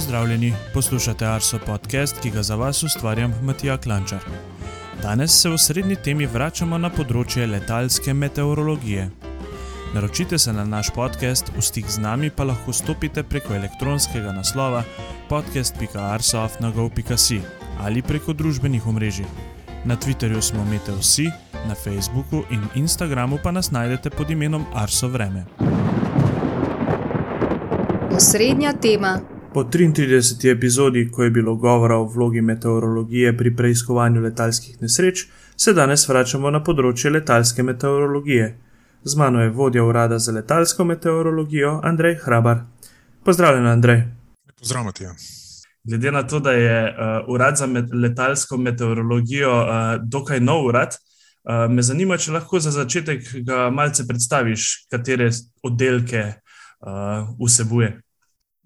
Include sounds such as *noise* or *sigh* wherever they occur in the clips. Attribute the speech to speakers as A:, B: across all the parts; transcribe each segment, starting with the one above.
A: Pozdravljeni, poslušate Arso podcast, ki ga za vas ustvarjam Matija Klančar. Danes se v srednji temi vračamo na področje letalske meteorologije. Naročite se na naš podcast, v stik z nami pa lahko stopite preko elektronskega naslova podcast.arsoft.gov.si ali preko družbenih omrežij. Na Twitterju smo Meteosi, na Facebooku in Instagramu pa nas najdete pod imenom Arso Vreme.
B: Osrednja tema.
A: Po 33. epizodi, ko je bilo govora o vlogi meteorologije pri preiskovanju letalskih nesreč, se danes vračamo na področje letalske meteorologije. Z mano je vodja urada za letalsko meteorologijo Andrej Hrabar. Pozdravljen, Andrej.
C: Pozdravljeni.
A: Glede na to, da je uh, urad za met letalsko meteorologijo uh, dokaj nov urad, uh, me zanima, če lahko za začetek ga malce predstaviš, katere oddelke uh, vsebuje.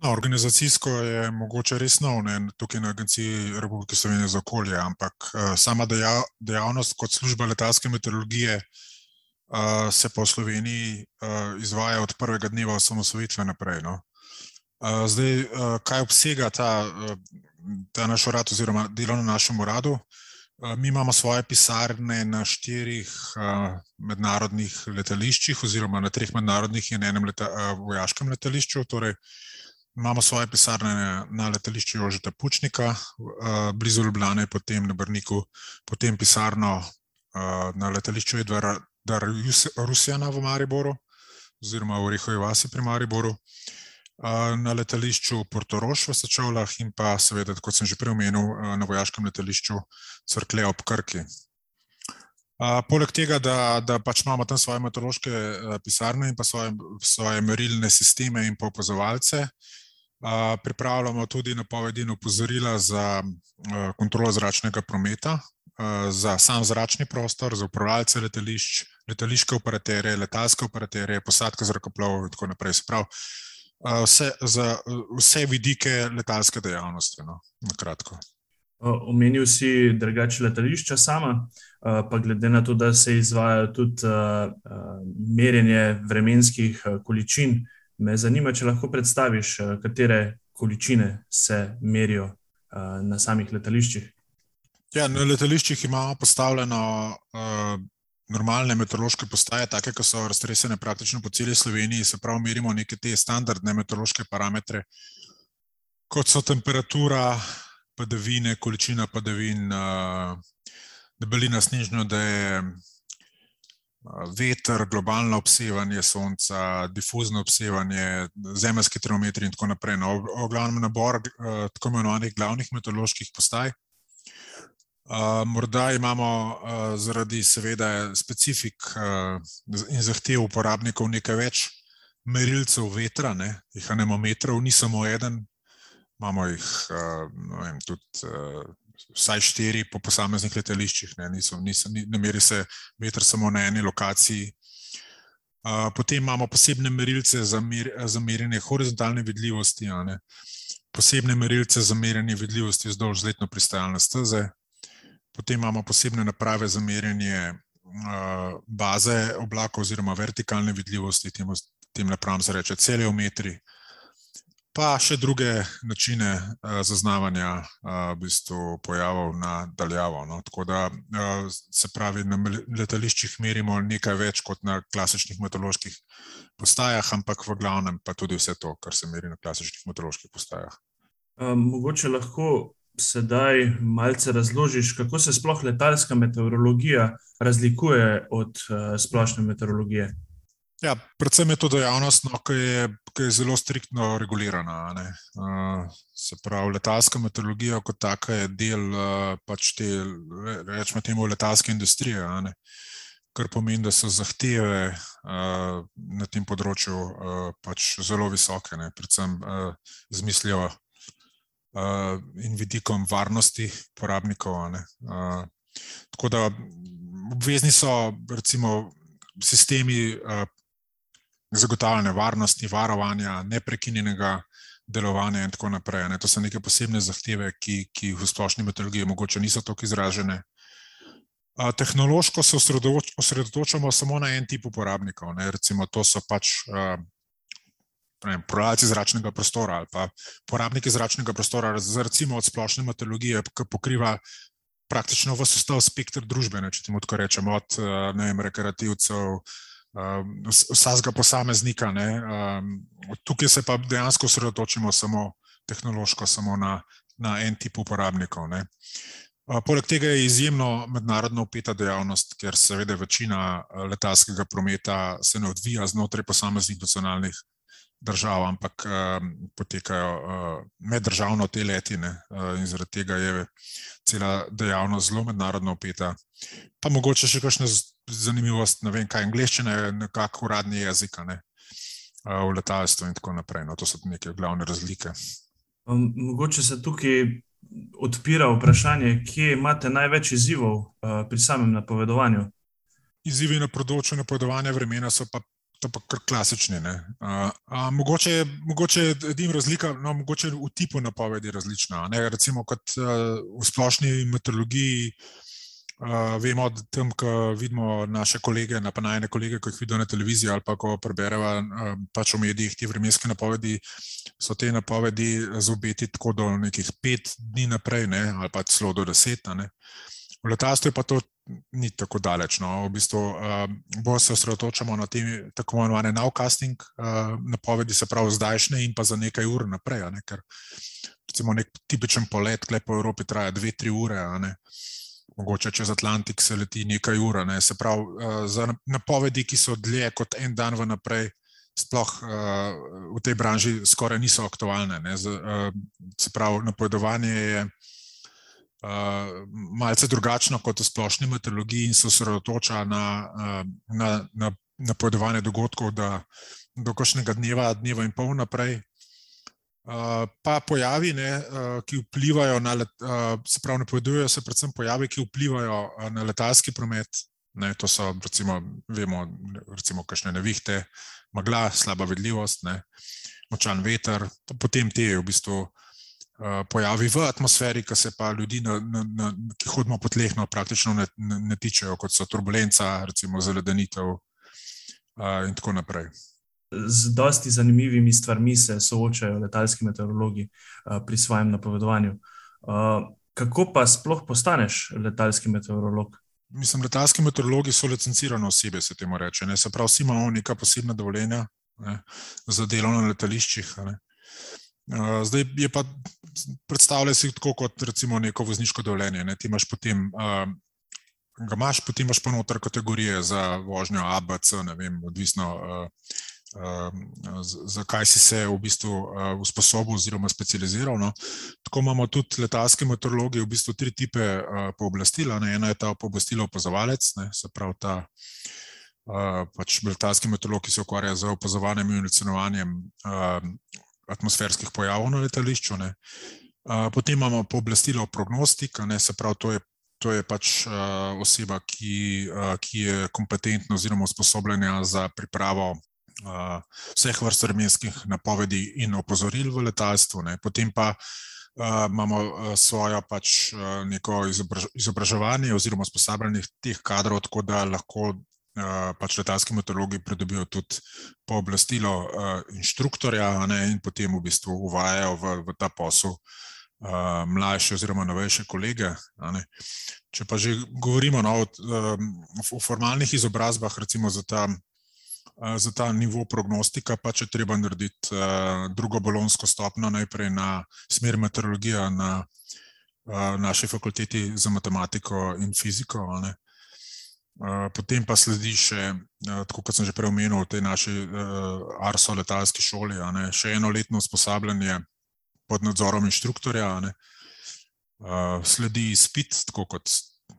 C: No, organizacijsko je mogoče res nov, ne, tukaj na Agenciji Republike Slovenije za okolje, ampak uh, sama dejav, dejavnost kot služba letalske meteorologije uh, se po Sloveniji uh, izvaja od prvega dneva osamosvojitve naprej. No. Uh, zdaj, uh, kaj obsega ta, uh, ta naš urad, oziroma delo na našem uradu? Uh, mi imamo svoje pisarne na štirih uh, mednarodnih letališčih, oziroma na treh mednarodnih in enem leta, uh, vojaškem letališču. Torej, Imamo svoje pisarne na letališču Jožeta Pučnika, blizu Ljubljana, potem na Brniku, potem pisarno na letališču Edvara Rusjana v Mariboru, oziroma v Rehovi vasi pri Mariboru, na letališču Portoroš v Sečovlah in pa seveda, kot sem že prej omenil, na vojaškem letališču Crkle ob Krki. Poleg tega, da, da pač imamo tam svoje meteorološke pisarne in pa svoje, svoje merilne sisteme in pa opazovalce, pripravljamo tudi napovedi in opozorila za kontrolo zračnega prometa, za sam zračni prostor, za upravljalce letališč, letališke operaterje, letalske operaterje, posadke zrakoplovov in tako naprej. Prav, vse, za vse vidike letalske dejavnosti, no, na kratko.
A: Omenil si drugače letališča sama, pa glede na to, da se izvaja tudi merjenje vremenskih količin, Me zanima, če lahko predstaviš, eh, katere količine se merijo uh, na samih letališčih.
C: Ja, na letališčih imamo postavljeno uh, normalne meteorološke postaje, take, ki so raztresene praktično po celi Sloveniji. Se pravi, merimo neke te standardne meteorološke parametre, kot so temperatura, padavine, količina padavin, uh, debelina snežnja, da je veter, globalno obsevanje sonca, difuzno obsevanje, zemeljski termometri in tako naprej. No, o glavnem nabor uh, tako imenovanih glavnih meteoroloških postaj. Uh, morda imamo uh, zaradi seveda specifik uh, in zahtev uporabnikov nekaj več merilcev vetra, ne? jih anemometrov, ni samo eden, imamo jih uh, vem, tudi uh, vsaj štiri po posameznih letališčih, ne, niso, niso, ne meri se veter samo na eni lokaciji. Uh, potem imamo posebne merilce za, mer, za merjenje horizontalne vidljivosti, posebne merilce za merjenje vidljivosti vzdolž letno pristajalne steze, potem imamo posebne naprave za merjenje uh, baze oblakov oziroma vertikalne vidljivosti, tem, tem napravam se reče celiometri, pa še druge načine uh, zaznavanja uh, v bistvu pojavov na daljavo. No? Tako da uh, se pravi, na letališčih merimo nekaj več kot na klasičnih meteoroloških postajah, ampak v glavnem pa tudi vse to, kar se meri na klasičnih meteoroloških postajah.
A: Um, mogoče lahko sedaj malce razložiš, kako se sploh letalska meteorologija razlikuje od uh, splošne meteorologije.
C: Ja, predvsem je to dejavnost, no, ki, je, ki je zelo striktno regulirana. Uh, se pravi, letalska meteorologija kot taka je del uh, pač te, rečemo temu, letalske industrije, kar pomeni, da so zahteve uh, na tem področju uh, pač zelo visoke, ne, predvsem uh, z mislijo uh, in vidikom varnosti uporabnikov. Uh, tako da obvezni so, recimo, sistemi. Zagotavljanja varnosti, varovanja, neprekinjenega delovanja in tako naprej. Ne. To so neke posebne zahteve, ki, ki v splošni meteorologiji mogoče niso tako izražene. A, tehnološko se osredotočamo samo na en tip uporabnikov. Ne. Recimo, to so pač a, Prodajalci zračnega prostora ali pa porabniki zračnega prostora, recimo od splošne meteorologije, ki pokriva praktično vse ostal spektr družbe, če temu tako rečemo, od vem, rekreativcev, vsakega posameznika. Ne. Tukaj se pa dejansko osredotočimo samo tehnološko, samo na, na en tip uporabnikov. Ne. Poleg tega je izjemno mednarodno upeta dejavnost, ker seveda večina letalskega prometa se ne odvija znotraj posameznih nacionalnih držav, ampak potekajo meddržavno te letine in zaradi tega je cela dejavnost zelo mednarodno upeta. Pa mogoče še kakšna zanimivost, ne vem kaj, angliščina je nekako uradni jezik ne, v letalstvu in tako naprej. No, to so neke glavne razlike.
A: Mogoče se tukaj odpira vprašanje, kje imate največ izzivov uh, pri samem napovedovanju?
C: Izzivi na področju napovedovanja vremena so pa, pa kar klasični. Uh, uh, mogoče, mogoče je edina razlika, no, mogoče v tipu napovedi različna. Ne? Recimo, kot uh, v splošni meteorologiji. Uh, vemo, da tam, ko vidimo naše kolege, pa najne kolege, ko jih vidimo na televiziji ali pa ko preberemo uh, pač v medijih te vremenske napovedi, so te napovedi z obeti tako do nekih pet dni naprej, ne, ali pa celo do deset. Ne. V letalstvu pa to ni tako daleč. No. V bistvu uh, bolj se osredotočamo na te tako imenovane nowcasting uh, napovedi, se pravi zdajšnje in pa za nekaj ur naprej. Ne, ker recimo nek tipičen polet, klep po Evropi traja dve, tri ure mogoče čez Atlantik se leti nekaj ur. Ne. Se pravi, uh, za napovedi, ki so dlje kot en dan vnaprej, sploh uh, v tej branži skoraj niso aktualne. Z, uh, se pravi, napovedovanje je. Uh, malce drugačno kot v splošni meteorologiji, in se osredotoča na, na, na napovedovanje dogodkov, da do kakšnega dneva, dneva in pol naprej, pa pojavi, ne, ki vplivajo na, se pravi, napovedujejo se predvsem pojavi, ki vplivajo na letalski promet. Ne, to so, recimo, vemo, recimo, kakšne nevihte, magla, slaba vidljivost, ne, močan veter, potem te v bistvu pojavi v atmosferi, ki se pa ljudi, na, na, na, ki hodimo po tleh, no, praktično ne, ne, ne tičejo, kot so turbulenca, recimo zaledenitev in tako naprej
A: z dosti zanimivimi stvarmi se soočajo letalski meteorologi uh, pri svojem napovedovanju. Uh, kako pa sploh postaneš letalski meteorolog?
C: Mislim, letalski meteorologi so licencirane osebe, se temu reče. Ne? Se pravi, vsi imamo neka posebna dovoljenja ne? za delo na letališčih. Ne? Uh, zdaj je pa predstavljaj si tako kot recimo neko vozniško dovoljenje. Ne? Ti imaš potem. Ga imaš, potem imaš pa noter kategorije za vožnjo ABC, ne vem, odvisno, zakaj si se v bistvu eh, usposobil oziroma specializiral. No. Tako imamo tudi letalske meteorologe, v bistvu tri tipe eh, pooblastila. Eno je ta pooblastilo opazovalec, ne, se pravi ta eh, pač letalski meteorolog, ki se ukvarja z opazovanjem in ocenjevanjem atmosferskih pojavov na letališču. Ne. Potem imamo pooblastilo prognostika, ne, se pravi, to je. To je pač uh, oseba, ki, uh, ki je kompetentna oziroma usposobljena za pripravo uh, vseh vrst vremenskih napovedi in opozoril v letalstvu. Ne. Potem pa uh, imamo uh, svojo pač, uh, neko izobraž izobraževanje oziroma usposabljanje teh kadrov, tako da lahko uh, pač letalski meteorologi pridobijo tudi pooblastilo uh, inštruktorja ne, in potem v bistvu uvajajo v, v ta posel. Uh, mlajše, oziroma novejše kolege. Če pa že govorimo no, o, o formalnih izobrazbah, recimo za ta za ta nivo prognostika, pa če treba narediti drugo bolonsko stopno, najprej na smer meteorologija na naši fakulteti za matematiko in fiziko. Ne. Potem pa sledi še, tako kot sem že prej omenil, v tej naši ARSO letalski šoli, ne, še eno letno usposabljanje pod nadzorom inštruktorja. Ne. Sledi izpit, tako kot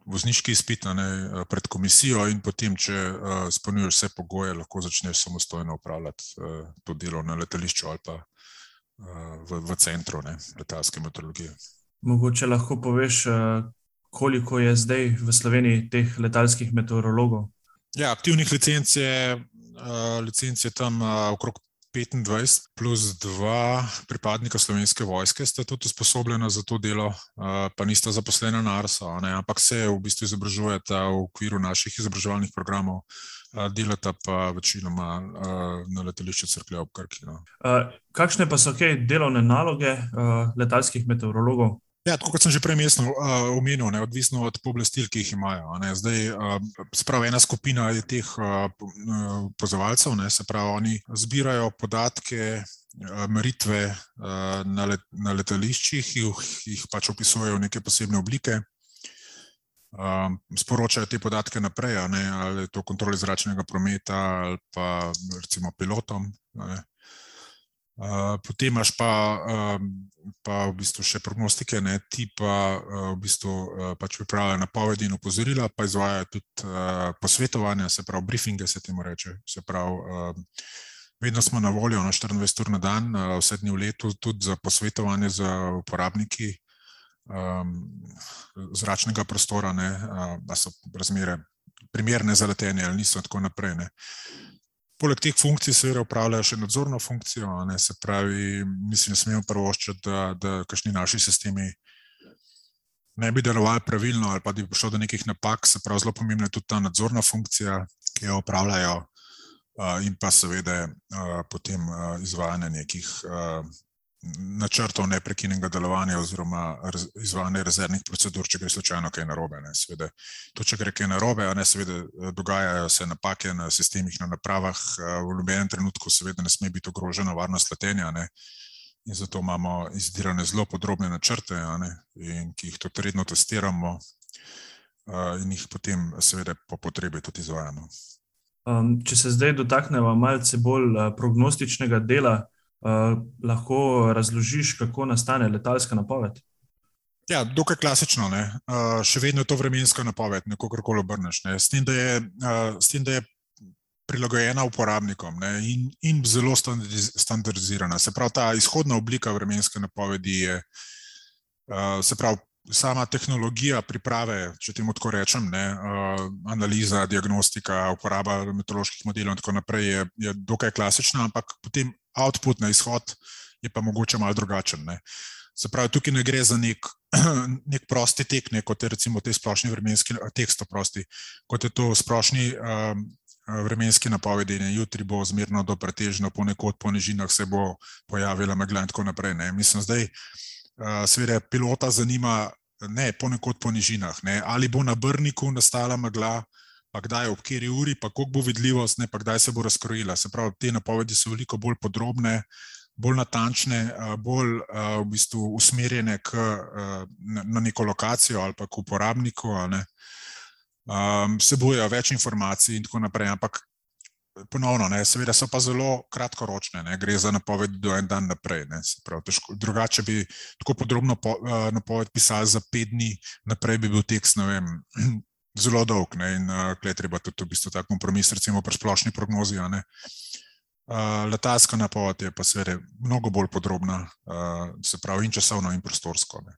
C: vozniški izpit ne, pred komisijo, in potem, če uh, izpolnjuješ vse pogoje, lahko začneš samostojno upravljati uh, to delo na letališču ali pa uh, v, v centru ne, letalske meteorologije.
A: Mogoče lahko poveš, uh, koliko je zdaj v Sloveniji teh letalskih meteorologov?
C: Ja, aktivnih licenc je, uh, licenc je tam uh, okrog 25 plus 2 pripadnika slovenske vojske sta tudi usposobljena za to delo, pa nista zaposlena na ARSO, ampak se v bistvu izobražujeta v okviru naših izobraževalnih programov, delata pa večinoma na letališču Crkve ob Krki. No.
A: Kakšne pa so kaj delovne naloge letalskih meteorologov?
C: Ja, kot sem že prej omenil, uh, odvisno od pooblastil, ki jih imajo. Zdaj, uh, sprav, ena skupina je teh uh, pozovalcev, ne, se pravi, oni zbirajo podatke, meritve na, let, na letališčih, jih, jih pač opisujejo v neke posebne oblike. Um, sporočajo te podatke naprej, ne, ali je to kontroli zračnega prometa, ali pa recimo pilotom. Ne. Uh, potem imaš pa, uh, pa v bistvu še prognostike, ne, ti pa uh, v bistvu uh, pač pripravljajo napovedi in opozorila, pa izvajajo tudi uh, posvetovanja, se pravi, briefinge se temu reče. Se pravi, uh, vedno smo na voljo na 24 ur na dan, uh, vse dni v letu, tudi za posvetovanje z uporabniki um, zračnega prostora, ne, uh, da so razmere primerne za letenje ali niso tako naprej. Ne. Poleg teh funkcij, seveda, upravljajo še nadzorno funkcijo, ne, se pravi, mislim, ne smemo prvoščiti, da, da kakšni naši sistemi ne bi delovali pravilno ali pa da bi prišlo do nekih napak. Se pravi, zelo pomembna je tudi ta nadzorna funkcija, ki jo upravljajo, in pa seveda potem izvajanje nekih načrtov neprekinjenega delovanja oziroma izvajanja rezervnih procedur, če gre slučajno kaj narobe. Ne, seveda, to, če gre kaj narobe, ne, seveda, dogajajo se napake na sistemih, na napravah, v nobenem trenutku seveda ne sme biti ogrožena varnost letenja. Ne, in zato imamo izdirane zelo podrobne načrte, ne, in, ki jih tudi redno testiramo in jih potem seveda po potrebi tudi izvajamo.
A: Um, če se zdaj dotaknemo malce bolj prognostičnega dela, Uh, lahko razložiš, kako nastane letalska napoved?
C: Ja, dokaj klasično. Uh, še vedno je to vremenska napoved, kako koli obrneš. S, uh, s tem, da je prilagojena uporabnikom ne? in, in zelo standardizirana. Se pravi, ta izhodna oblika vremenske napovedi je, uh, se pravi, sama tehnologija priprave, če temu tako rečem, ne, uh, analiza, diagnostika, uporaba meteoroloških modelov in tako naprej je, je dokaj klasična, ampak potem output na izhod je pa mogoče malo drugačen. Ne. Se pravi, tukaj ne gre za nek, *clears throat* nek prosti tek, ne, kot je recimo te splošni vremenski tekst, prosti, kot je to splošni um, vremenski napovedi. Ne. Jutri bo zmerno do pretežno, ponekod po nižinah se bo pojavila megla in tako naprej. Ne. Mislim, zdaj uh, seveda pilota zanima ne ponekod po nižinah, ne, ali bo na Brniku nastala megla, pa kdaj, ob kateri uri, pa koliko bo vidljivost, ne pa kdaj se bo razkrojila. Se pravi, te napovedi so veliko bolj podrobne, bolj natančne, bolj v bistvu usmerjene k, na neko lokacijo ali pa k uporabniku. Vsebujejo več informacij in tako naprej. Ampak ponovno, ne, seveda so pa zelo kratkoročne, ne, gre za napoved do en dan naprej. Ne, prav, težko, drugače bi tako podrobno po, napoved pisali za pet dni naprej, bi bil tekst vem, zelo dolg. Ne, in uh, je treba tudi v bistvu ta kompromis, recimo pri splošni prognozi. Uh, letalska napoved je pa seveda mnogo bolj podrobna, uh, se pravi in časovno in prostorsko. Ne.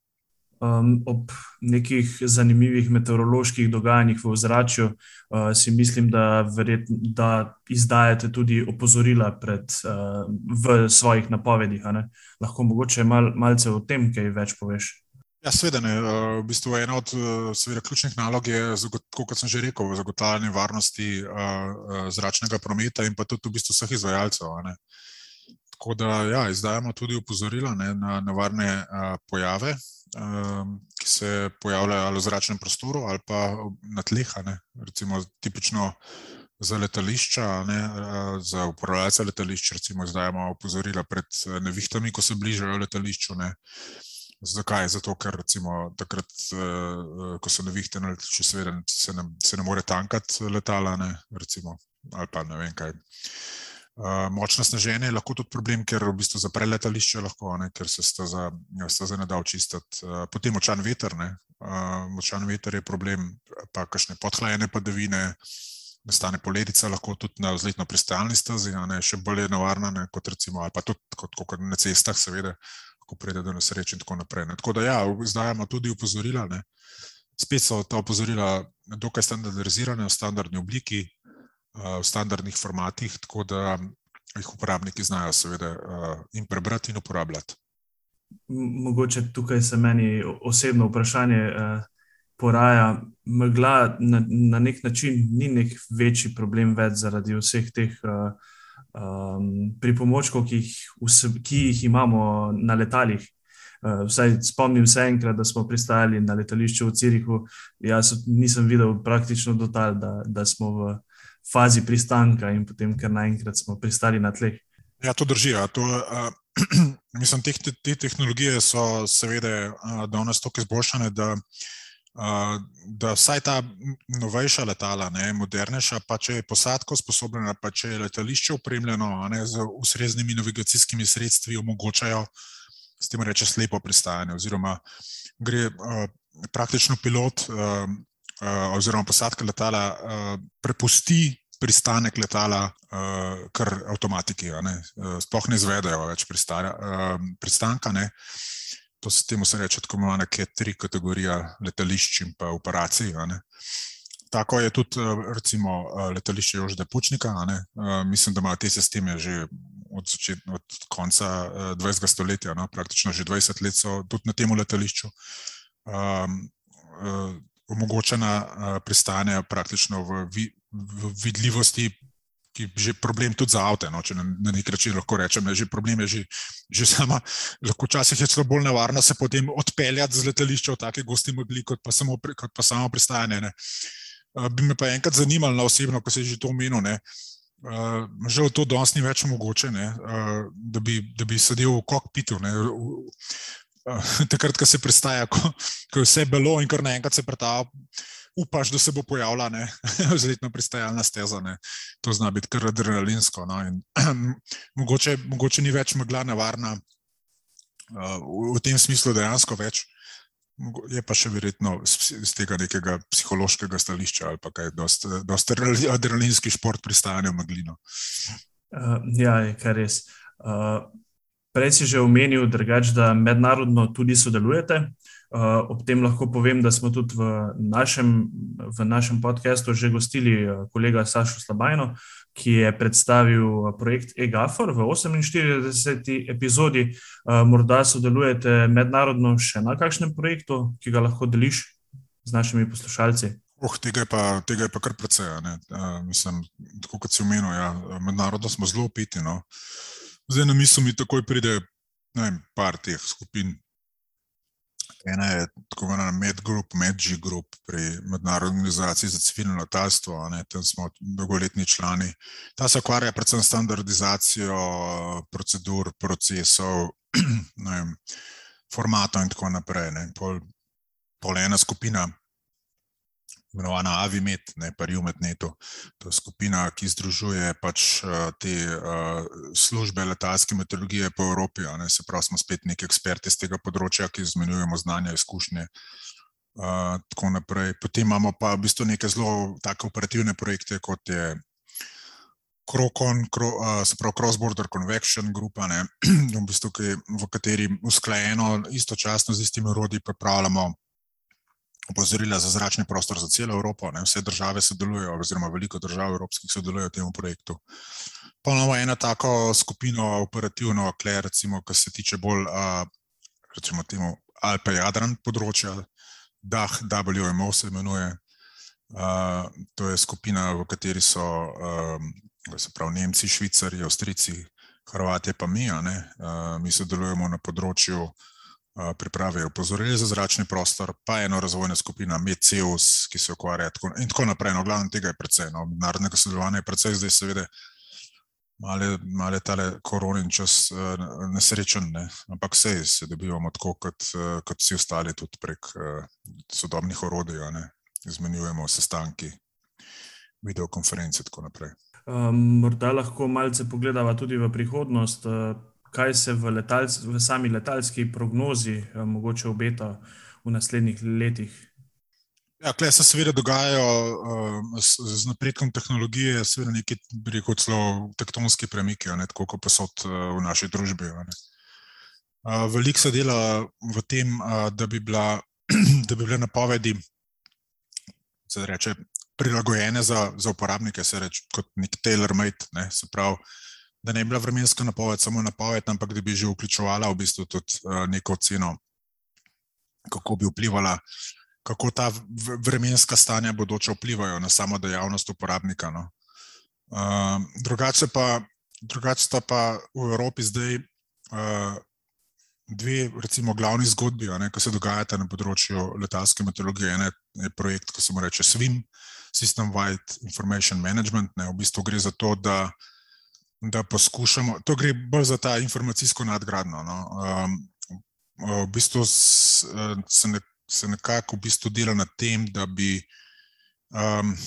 A: Um, ob nekih zanimivih meteoroloških dogajanjih v ozračju, uh, si mislim, da, verjet, da izdajate tudi opozorila pred, uh, v svojih napovedih. Lahko mogoče mal, malce o tem, kaj več poveš.
C: Ja, seveda. Ne. V bistvu ena od seveda, ključnih nalog je, kot sem že rekel, zagotavljanje varnosti uh, zračnega prometa in pa tudi v bistvu vseh izvajalcev. Tako da ja, izdajamo tudi opozorila ne, na nevarne pojave, um, ki se pojavljajo ali v zračnem prostoru ali pa na tleh. Recimo, tipično za letališča, ne, za upravljalce letališča, recimo, izdajamo opozorila pred nevihtami, ko se bližajo letališču. Ne. Zakaj? Zato, ker recimo, takrat, ko so nevihte na letališču, seveda se ne, se ne more tankati letala, ne, recimo, ali pa ne vem kaj. Uh, močno snaženje je lahko tudi problem, ker v bistvu zapre letališče, lahko, ne, ker se staza, staza ne da očistiti. Potem močan veter, uh, močan veter je problem, pa kakšne podhlajene padavine, nastane poledica, lahko tudi na vzletno pristajalni stazi, ne, še bolj je nevarna, ne, kot recimo, ali pa tudi kot, kot na cestah, seveda, ko pride do nesreč in tako naprej. Ne. Tako da ja, izdajamo tudi upozorila. Ne. Spet so ta opozorila dokaj standardizirane v standardni obliki, v standardnih formatih, tako da jih uporabniki znajo, seveda, in prebrati in uporabljati.
A: Mogoče tukaj se meni osebno vprašanje uh, poraja. Mgla na, na nek način ni nek večji problem več zaradi vseh teh uh, um, pripomočkov, ki jih, ki jih imamo na letalih. Uh, vsaj spomnim se enkrat, da smo pristajali na letališču v Cirihu. Jaz nisem videl praktično do tal, da, da smo v fazi pristanka in potem, ker naenkrat smo pristali na tleh.
C: Ja, to drži. Ja. To, uh, *clears throat* mislim, te, te tehnologije so seveda uh, danes tako izboljšane, da, uh, da vsaj ta novejša letala, ne, modernejša, pa če je posadko sposobna, pa če je letališče upremljeno ne, z ustreznimi navigacijskimi sredstvi, omogočajo s tem reče slepo pristajanje. Oziroma, gre uh, praktično pilot. Uh, Uh, oziroma, posadka letala uh, prepusti pristanek letala, uh, kar avtomatiki, uh, sploh ne izvedajo več pristara, uh, pristanka. Ne. To se temu reče tako imenovana K3 kategorija letališč in pa operacij. Tako je tudi recimo, letališče Jožda Pučnika. Mislim, da ima te sisteme že od, začet, od konca 20. stoletja, no? praktično že 20 let so tudi na tem letališču. Um, omogočena pristanja praktično v, v vidljivosti, ki je že problem tudi za avto. No, če na, na nek način lahko rečem, da je že problem je že, že sama. Lahko včasih je celo bolj nevarno se potem odpeljati z letališča v take gosti mogli, kot pa samo, kot pa samo pristajanje. Ne. Bi me pa enkrat zanimalo, na osebno, ko se je že to omenil. Uh, žal to danes ni več mogoče, uh, da, bi, da bi sedel v kokpitu. Ne, v, *laughs* takrat, ko se pristaja, ko, ko je vse belo in kar naenkrat se pretava, upaš, da se bo pojavila *laughs* zletna pristajalna steza. Ne. To zna biti kar adrenalinsko. No. In, *clears throat* mogoče, mogoče ni več megla nevarna uh, v tem smislu, dejansko več. Je pa še verjetno z tega nekega psihološkega stališča ali pa kaj, dosti adrenalinski šport pristajanja v meglino.
A: Uh, ja, je kar res. Uh, Prej si že omenil, drugač, da mednarodno tudi sodelujete. Uh, ob tem lahko povem, da smo tudi v našem, v našem podkastu že gostili uh, kolega Sašo Slabajno, ki je predstavil uh, projekt EGAFOR v 48. epizodi. Morda sodelujete mednarodno še na kakšnem projektu, ki ga lahko deliš z našimi poslušalci.
C: Oh, tega, je pa, tega je pa kar precej. Uh, mislim, tako kot si omenil, ja, mednarodno smo zelo opiti. No. Zdaj na misli mi takoj pride vem, par teh skupin. Ena je tako imenovana MedGroup, MedG-Group pri Mednarodni organizaciji za civilno letalstvo, tam smo dolgoletni člani. Ta se ukvarja predvsem s standardizacijo procedur, procesov, *clears throat* vem, formatov in tako naprej. Pol, pol ena skupina imenovana Avimet, ne pa Jumetneto. To je skupina, ki združuje pač uh, te uh, službe letalske meteorologije po Evropi. Ne, se pravi, smo spet neki eksperti z tega področja, ki izmenjujemo znanja, izkušnje. Uh, tako naprej. Potem imamo pa v bistvu neke zelo tako operativne projekte, kot je Krokon, kro, uh, se pravi Cross-Border Convection Grupa, ne, *clears throat* v, bistvu, ki, v kateri usklajeno istočasno z istimi urodji pripravljamo opozorila za zračni prostor za celo Evropo. Ne? Vse države sodelujejo, oziroma veliko držav evropskih sodeluje v tem projektu. Pa imamo eno tako skupino operativno, kle, recimo, ki se tiče bolj, recimo, temu Alpe Jadran področja, DAH, WMO se imenuje. Uh, to je skupina, v kateri so um, se pravi, Nemci, Švicari, Avstrici, Hrvatje, pa mi. Uh, mi sodelujemo na področju pripravijo opozorili za zračni prostor, pa eno razvojna skupina MECEUS, ki se ukvarja tako, in tako naprej. No, glavno tega je precej, no, narodnega sodelovanja je precej, zdaj seveda male, male tale koronin čas nesrečen, ne? ampak vse se dobivamo tako, kot, kot vsi ostali, tudi prek sodobnih orodij, izmenjujemo sestanki, videokonference in tako naprej.
A: Um, morda lahko malce pogledamo tudi v prihodnost. Kaj se v, letalc, v sami letalski prognozi uh, mogoče obeta v naslednjih letih?
C: Ja, Klej se seveda dogajajo uh, z, z napredkom tehnologije, seveda neki, rekel, celo tektonski premiki, ne, tako kot posod uh, v naši družbi. Uh, Veliko se dela v tem, uh, da, bi bila, *clears throat* da bi bile napovedi reče, prilagojene za, za uporabnike, se reče kot nek tailor-made, se pravi da ne bi bila vremenska napoved samo napoved, ampak da bi že vključovala v bistvu tudi neko oceno, kako bi vplivala, kako ta vremenska stanja bodoče vplivajo na samo dejavnost uporabnika. No. Drugače pa, drugače pa v Evropi zdaj dve, recimo, glavni zgodbi, ki se dogajata na področju letalske meteorologije. En je projekt, ki se mu reče SWIM, System Wide Information Management. Ne, v bistvu gre za to, da, da poskušamo, to gre bolj za ta informacijsko nadgradno. No. Um, v bistvu se, ne, se nekako v bistvu dela na tem, da bi. Um,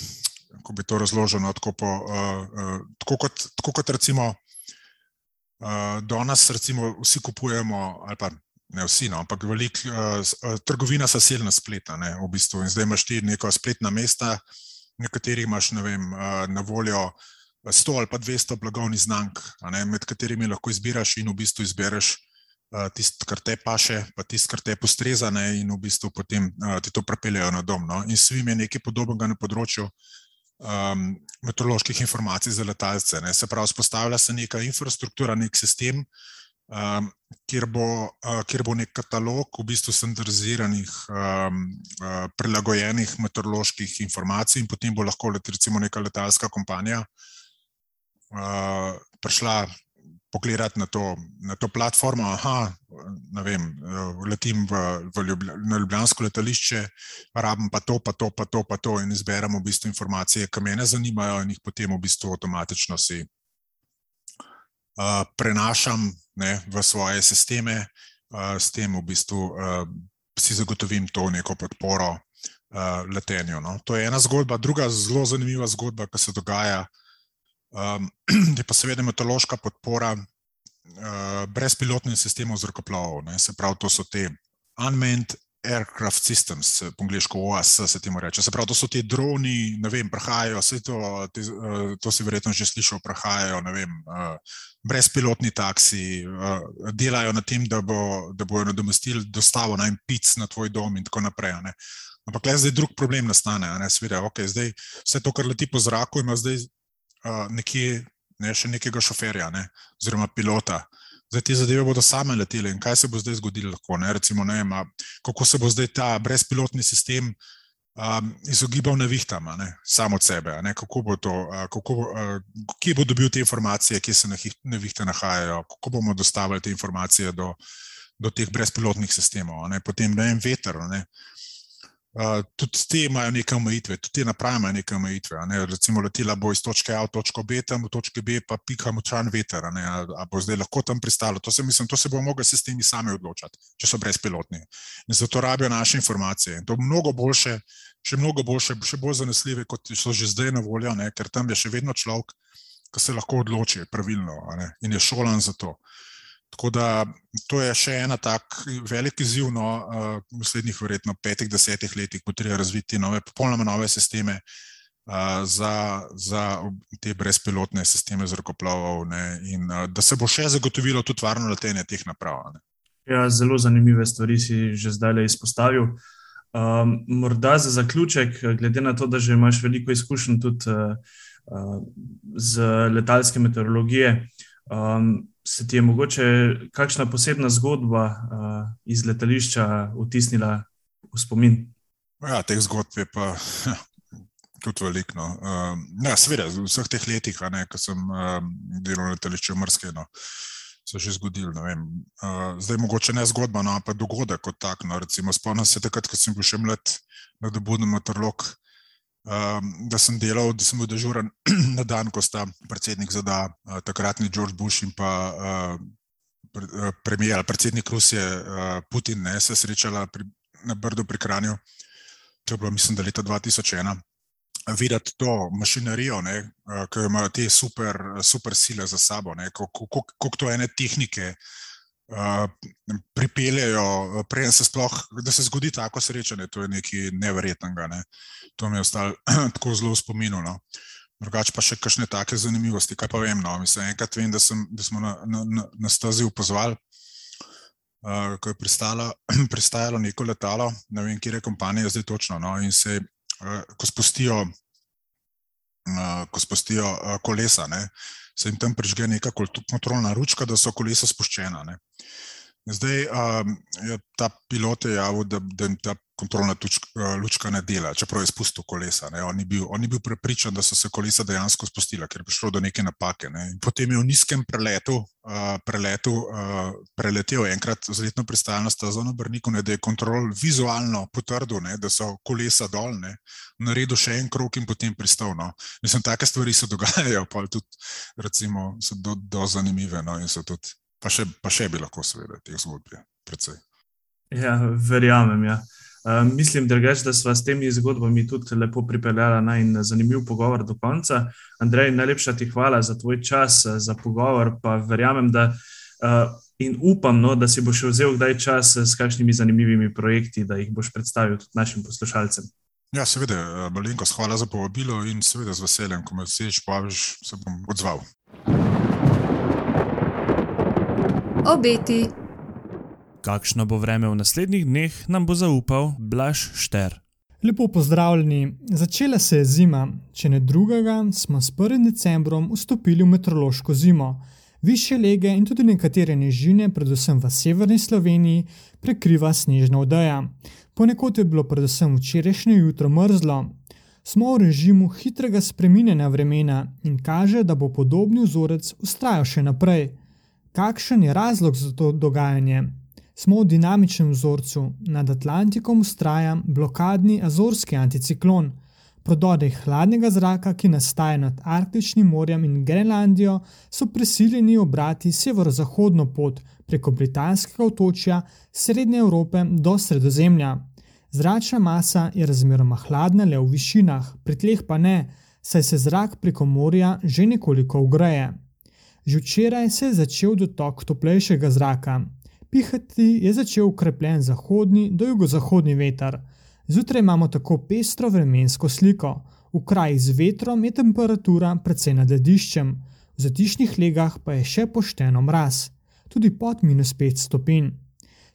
C: Ko bi to razložil, no, tako, po, uh, uh, tako, kot, tako kot recimo Uh, danes, recimo, vsi kupujemo, ali pa ne vsi, no, ampak velik, uh, trgovina sa selna spleta. Ne, v bistvu. In zdaj imaš ti neko spletna mesta, na katerih imaš vem, uh, na voljo 100 ali pa 200 blagovnih znamk, ne, med katerimi lahko izbiraš in v bistvu izbereš uh, tisto, kar te paše, pa tisto, kar te postreza, ne, in v bistvu potem uh, ti to prepeljejo na dom. No. In svim je nekaj podobnega na področju um, meteoroloških informacij za letalce. Ne. Se pravi, spostavlja se neka infrastruktura, nek sistem, um, kjer, bo, uh, kjer bo nek katalog v bistvu standardiziranih, um, uh, prilagojenih meteoroloških informacij, in potem bo lahko recimo neka letalska kompanija uh, prišla pogledati na to, na to platformo. Aha, ne vem, letim v, v Ljubl na Ljubljansko letališče, rabim pa to, pa to, pa to, pa to, in izberemo v bistvu informacije, ki me zanimajo, in jih potem v bistvu avtomatično si uh, prenašam ne, v svoje sisteme, uh, s tem v bistvu uh, si zagotovim to neko podporo uh, letenju. No. To je ena zgodba, druga zelo zanimiva zgodba, ki se dogaja. Um, *clears throat* je pa seveda meteorološka podpora uh, brezpilotnim sistemom zrakoplovov. Se pravi, to so te unmanned aircraft systems, po angliško OAS se temu reče. Se pravi, to so ti droni, ne vem, prahajajo, vse to, te, uh, to si verjetno že slišal, prahajajo, ne vem, uh, brezpilotni taksi, uh, delajo na tem, da, bo, da bojo nadomestili dostavo na en pic na tvoj dom in tako naprej. Ampak le zdaj drug problem nastane. Sveda, okay, zdaj, vse to, kar leti po zraku, ima zdaj nekje ne, še nekega šoferja, ne, oziroma pilota. Zdaj te zadeve bodo same letele in kaj se bo zdaj zgodilo? Lahko, ne, recimo, ne, ma, kako se bo zdaj ta brezpilotni sistem um, izogibal nevihtama, ne, samo od sebe? Ne, kako bo to, kako, uh, kje bo dobil te informacije, kje se nevihte nahajajo, kako bomo dostavili te informacije do, do teh brezpilotnih sistemov? Ne, potem ne vem, veter. Ne, Uh, tudi te imajo neke omejitve, tudi te naprave imajo neke omejitve. Ne? Recimo, letela bo iz točke A v točko B, tam v točki B pa pika močan veter, ali bo zdaj lahko tam pristalo. To se, mislim, to se bo mogli sistemi sami odločati, če so brezpilotni. In zato rabijo naše informacije. In to je mnogo boljše, še mnogo boljše, še bolj zanesljive, kot so že zdaj na voljo, ne? ker tam je še vedno človek, ki se lahko odloči pravilno in je šolan za to. Tako da to je še ena tak velik izziv, no, v naslednjih, verjetno, petih, desetih letih, bo treba razviti nove, popolnoma nove sisteme za, za te brezpilotne sisteme zrakoplovov, ne, in da se bo še zagotovilo tudi varno letenje teh naprav. Ne.
A: Ja, zelo zanimive stvari si že zdaj izpostavil. Um, morda za zaključek, glede na to, da že imaš veliko izkušenj tudi uh, z letalske meteorologije. Um, se ti je mogoče kakšna posebna zgodba uh, iz letališča vtisnila v spomin?
C: Ja, teh zgodb je pa tudi veliko. No. Um, ja, Sveda, v vseh teh letih, ko sem um, delal na letališču Mrske, no, se je že zgodilo. Uh, zdaj, mogoče ne zgodba, no, pa dogodek kot tak. No, spomnim se takrat, ko sem bil še mlad, da meteorolog. Um, da sem delal, da sem bil dežuren *clears throat* na dan, ko sta predsednik ZDA, uh, takratni George Bush in pa uh, premijer, predsednik Rusije uh, Putin, ne, se srečala pri, na Brdu pri Kranju. To je bilo, mislim, da leta 2001. Videti to mašinerijo, ne, uh, ki imajo te super, super sile za sabo, kako to ene tehnike. Pripeljejo, preden se sploh, da se zgodi tako srečanje, to je nekaj neverjetnega. Ne. To mi je ostalo *clears throat* tako zelo spominjeno. No. Drugače pa še kakšne take zanimivosti. Kaj pa vem? No. Mislim, enkrat vem, da, sem, da smo na, na, na, na stazi upozvali, uh, ko je pristalo, *clears throat* pristajalo neko letalo, ne vem, kje je kompanija zdaj točno. No. In se, uh, ko spustijo, uh, ko spustijo uh, kolesa, ne, se jim tam prižge neka kontrolna ručka, da so kolesa spuščena. Ne. Zdaj, um, ta pilot je javil, da, da jim ta kontrolna tučka, lučka ne dela, čeprav je spustil kolesa. On ni, bil, on ni bil prepričan, da so se kolesa dejansko spustila, ker je prišlo do neke napake. Ne. Potem je v nizkem preletu, uh, preletu uh, preletel enkrat z letno pristajalno stazo na Brniku, ne, da je kontrol vizualno potrdil, ne, da so kolesa dolne, naredil še en krok in potem pristal. No. Mislim, take stvari se dogajajo, pa tudi recimo, so do, do zanimive. No, tudi, pa, še, pa še bi lahko, seveda, teh zgodb je precej.
A: Ja, verjamem. Ja. Uh, mislim, drugač, da smo s temi zgodbami tudi lepo pripeljali na en zanimiv pogovor do konca. Andrej, najlepša ti hvala za tvoj čas, za pogovor. Pa verjamem, da uh, in upam, no, da si boš vzel kdaj čas s kakšnimi zanimivimi projekti, da jih boš predstavil tudi našim poslušalcem.
C: Ja, seveda, Malenko, hvala za povabilo in seveda z veseljem, ko me vseš, povabiš, se bom odzval.
B: Obeti.
D: Kakšno bo vreme v naslednjih dneh, nam bo zaupal Blaž Šter.
E: Lepo pozdravljeni. Začela se je zima, če ne drugega, smo s 1. decembrom vstopili v meteorološko zimo. Više lege in tudi nekatere nižine, predvsem v severni Sloveniji, prekriva snežna odeja. Ponekod je bilo predvsem včerajšnje jutro mrzlo. Smo v režimu hitrega spreminjanja vremena in kaže, da bo podobni vzorec ustrajal še naprej. Kakšen je razlog za to dogajanje? Smo v dinamičnem vzorcu, nad Atlantikom ustraja blokadni azorski anticiklon. Prodori hladnega zraka, ki nastaja nad Arktičnim morjem in Grenlandijo, so prisiljeni obrati severozahodno pot preko britanskega otočja Srednje Evrope do Sredozemlja. Zračna masa je razmeroma hladna le v višinah, pri tleh pa ne, saj se zrak preko morja že nekoliko ugreje. Že včeraj se je začel dotok toplejšega zraka, pihati je začel ukrepljen zahodni do jugozahodni veter. Zjutraj imamo tako pestro vremensko sliko. V krajih z vetrom je temperatura precej nad lediščem, v zatišnih legah pa je še pošteno mraz, tudi pod minus 5 stopinj.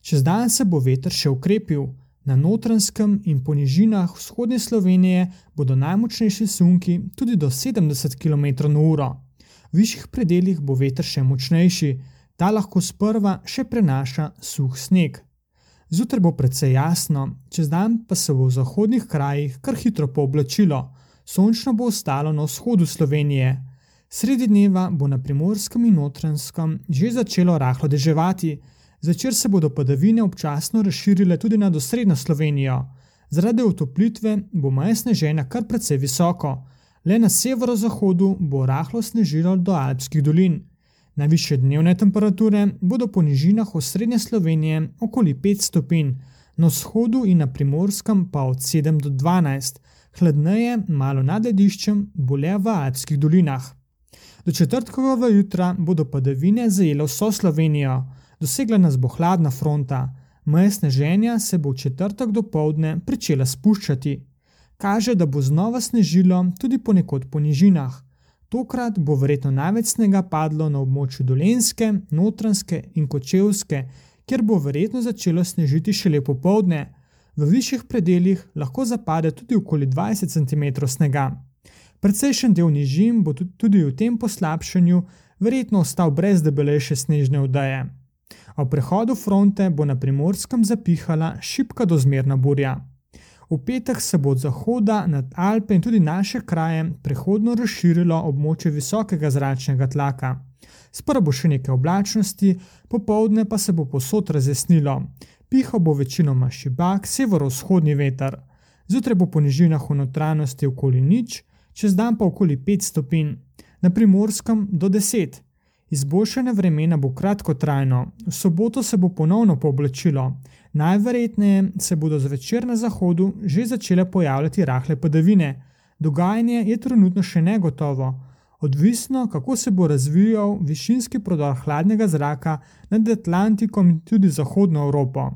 E: Čez dan se bo veter še ukrepil, na notranskem in po nižinah vzhodne Slovenije bodo najmočnejši sunki tudi do 70 km/h. V višjih predeljih bo veter še močnejši, Ta lahko sprva še prenaša suh sneg. Zjutraj bo precej jasno, čez dan pa se bo v zahodnih krajih kar hitro pooblačilo, sončno bo ostalo na vzhodu Slovenije. Sredi dneva bo na primorskem in notranskem že začelo rahlo deževati, zvečer se bodo padavine občasno razširile tudi na dosrednjo Slovenijo. Zaradi otoplitve bo maja sneženja kar precej visoko, le na severozahodu bo rahlo snežilo do alpskih dolin. Najviše dnevne temperature bodo po nižinah osrednje Slovenije okoli 5 stopinj, na vzhodu in na primorskem pa od 7 do 12, hladneje, malo nad lediščem, bolje v Alpskih dolinah. Do četrtkovega jutra bodo padavine zajele vso Slovenijo, dosegla nas bo hladna fronta, meje sneženja se bo v četrtek do povdne začela spuščati. Kaže, da bo znova snežilo tudi ponekod po nižinah. Tokrat bo verjetno največ snega padlo na območju Dolenske, Notranske in Kočevske, kjer bo verjetno začelo snežiti šele popovdne. V višjih predeljih lahko zapade tudi okoli 20 cm snega. Precejšen del nižin bo tudi v tem poslabšanju verjetno ostal brez debelejše snežne vdaje. Ob prehodu fronte bo na primorskem zapihala šipka dozmerna burja. V petek se bo od zahoda nad Alpe in tudi naše kraje prehodno razširilo območje visokega zračnega tlaka. Sprva bo še nekaj oblačnosti, popovdne pa se bo posod razjasnilo. Pihal bo večinoma šibak, severovzhodni veter. Zjutraj bo po nižinah v notranjosti okoli nič, čez dan pa okoli 5 stopinj, na primorskem do 10. Izboljšanje vremena bo kratkotrajno, v soboto se bo ponovno pooblačilo. Najverjetneje se bodo zvečer na zahodu že začele pojavljati rahle padavine. Dogajanje je trenutno še negotovo, odvisno kako se bo razvijal višinski prodor hladnega zraka nad Atlantikom in tudi zahodno Evropo.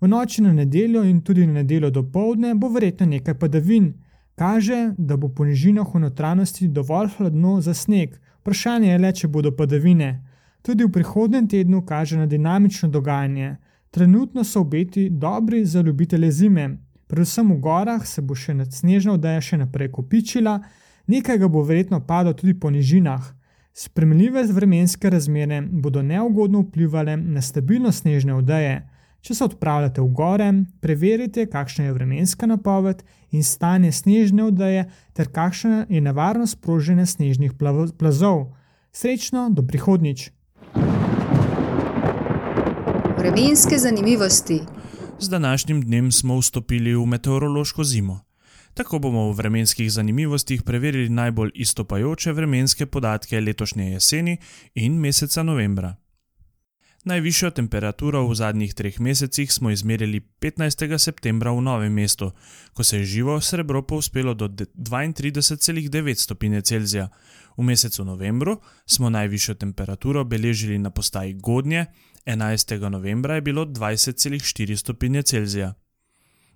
E: V noči na nedeljo in tudi na nedeljo do povdne bo verjetno nekaj padavin. Kaže, da bo po nižinah v notranjosti dovolj hladno za sneg, vprašanje je le, če bodo padavine. Tudi v prihodnem tednu kaže na dinamično dogajanje. Trenutno so obeti dobri za ljubitelje zime, predvsem v gorah se bo še snežna odeja še naprej kopičila, nekaj ga bo verjetno padlo tudi po nižinah. Spremljive vremenske razmere bodo neugodno vplivali na stabilnost snežne odeje. Če se odpravljate v gore, preverite, kakšna je vremenska napoved in stanje snežne odeje, ter kakšna je nevarnost proženja snežnih plazov. Srečno, do prihodnič.
B: Vremenske zanimivosti.
D: Z današnjim dnem smo vstopili v meteorološko zimo. Tako bomo v vremenskih zanimivostih preverili najbolj istopajoče vremenske podatke letošnje jeseni in meseca novembra. Najvišjo temperaturo v zadnjih treh mesecih smo izmerili 15. septembra v Novem mestu, ko se je živo srebro povzpelo do 32,9 stopinje Celzija. V mesecu novembru smo najvišjo temperaturo beležili na postaji Godnje, 11. novembra je bilo 20,4 stopinje Celzija.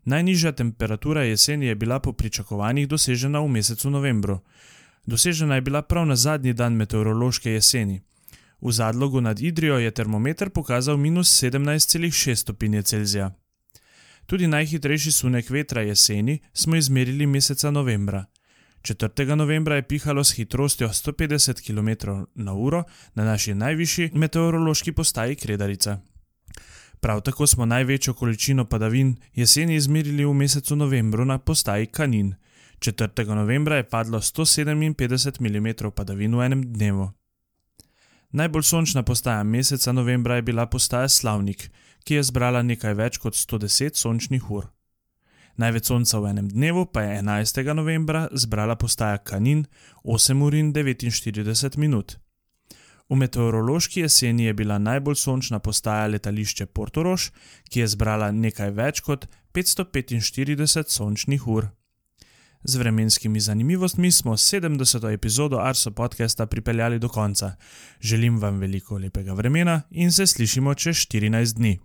D: Najnižja temperatura jeseni je bila po pričakovanjih dosežena v mesecu novembru. Dosežena je bila prav na zadnji dan meteorološke jeseni. V zadlogu nad Idrijo je termometer pokazal minus 17,6 stopinje Celzija. Tudi najhitrejši sunek vetra jeseni smo izmerili meseca novembra. 4. novembra je pihalo s hitrostjo 150 km/h na naši najvišji meteorološki postaji Kredarica. Prav tako smo največjo količino padavin jeseni izmerili v mesecu novembru na postaji Kanin. 4. novembra je padlo 157 mm padavin v enem dnevu. Najbolj sončna postaja meseca novembra je bila postaja Slavnik, ki je zbrala nekaj več kot 110 sončnih ur. Največ sonca v enem dnevu pa je 11. novembra zbrala postaja Kanin 8 ur in 49 minut. V meteorološki jeseni je bila najbolj sončna postaja letališče Portorož, ki je zbrala nekaj več kot 545 sončnih ur. Z vremenskimi zanimivostmi smo 70. epizodo Arso podcasta pripeljali do konca. Želim vam veliko lepega vremena in se slišimo čez 14 dni.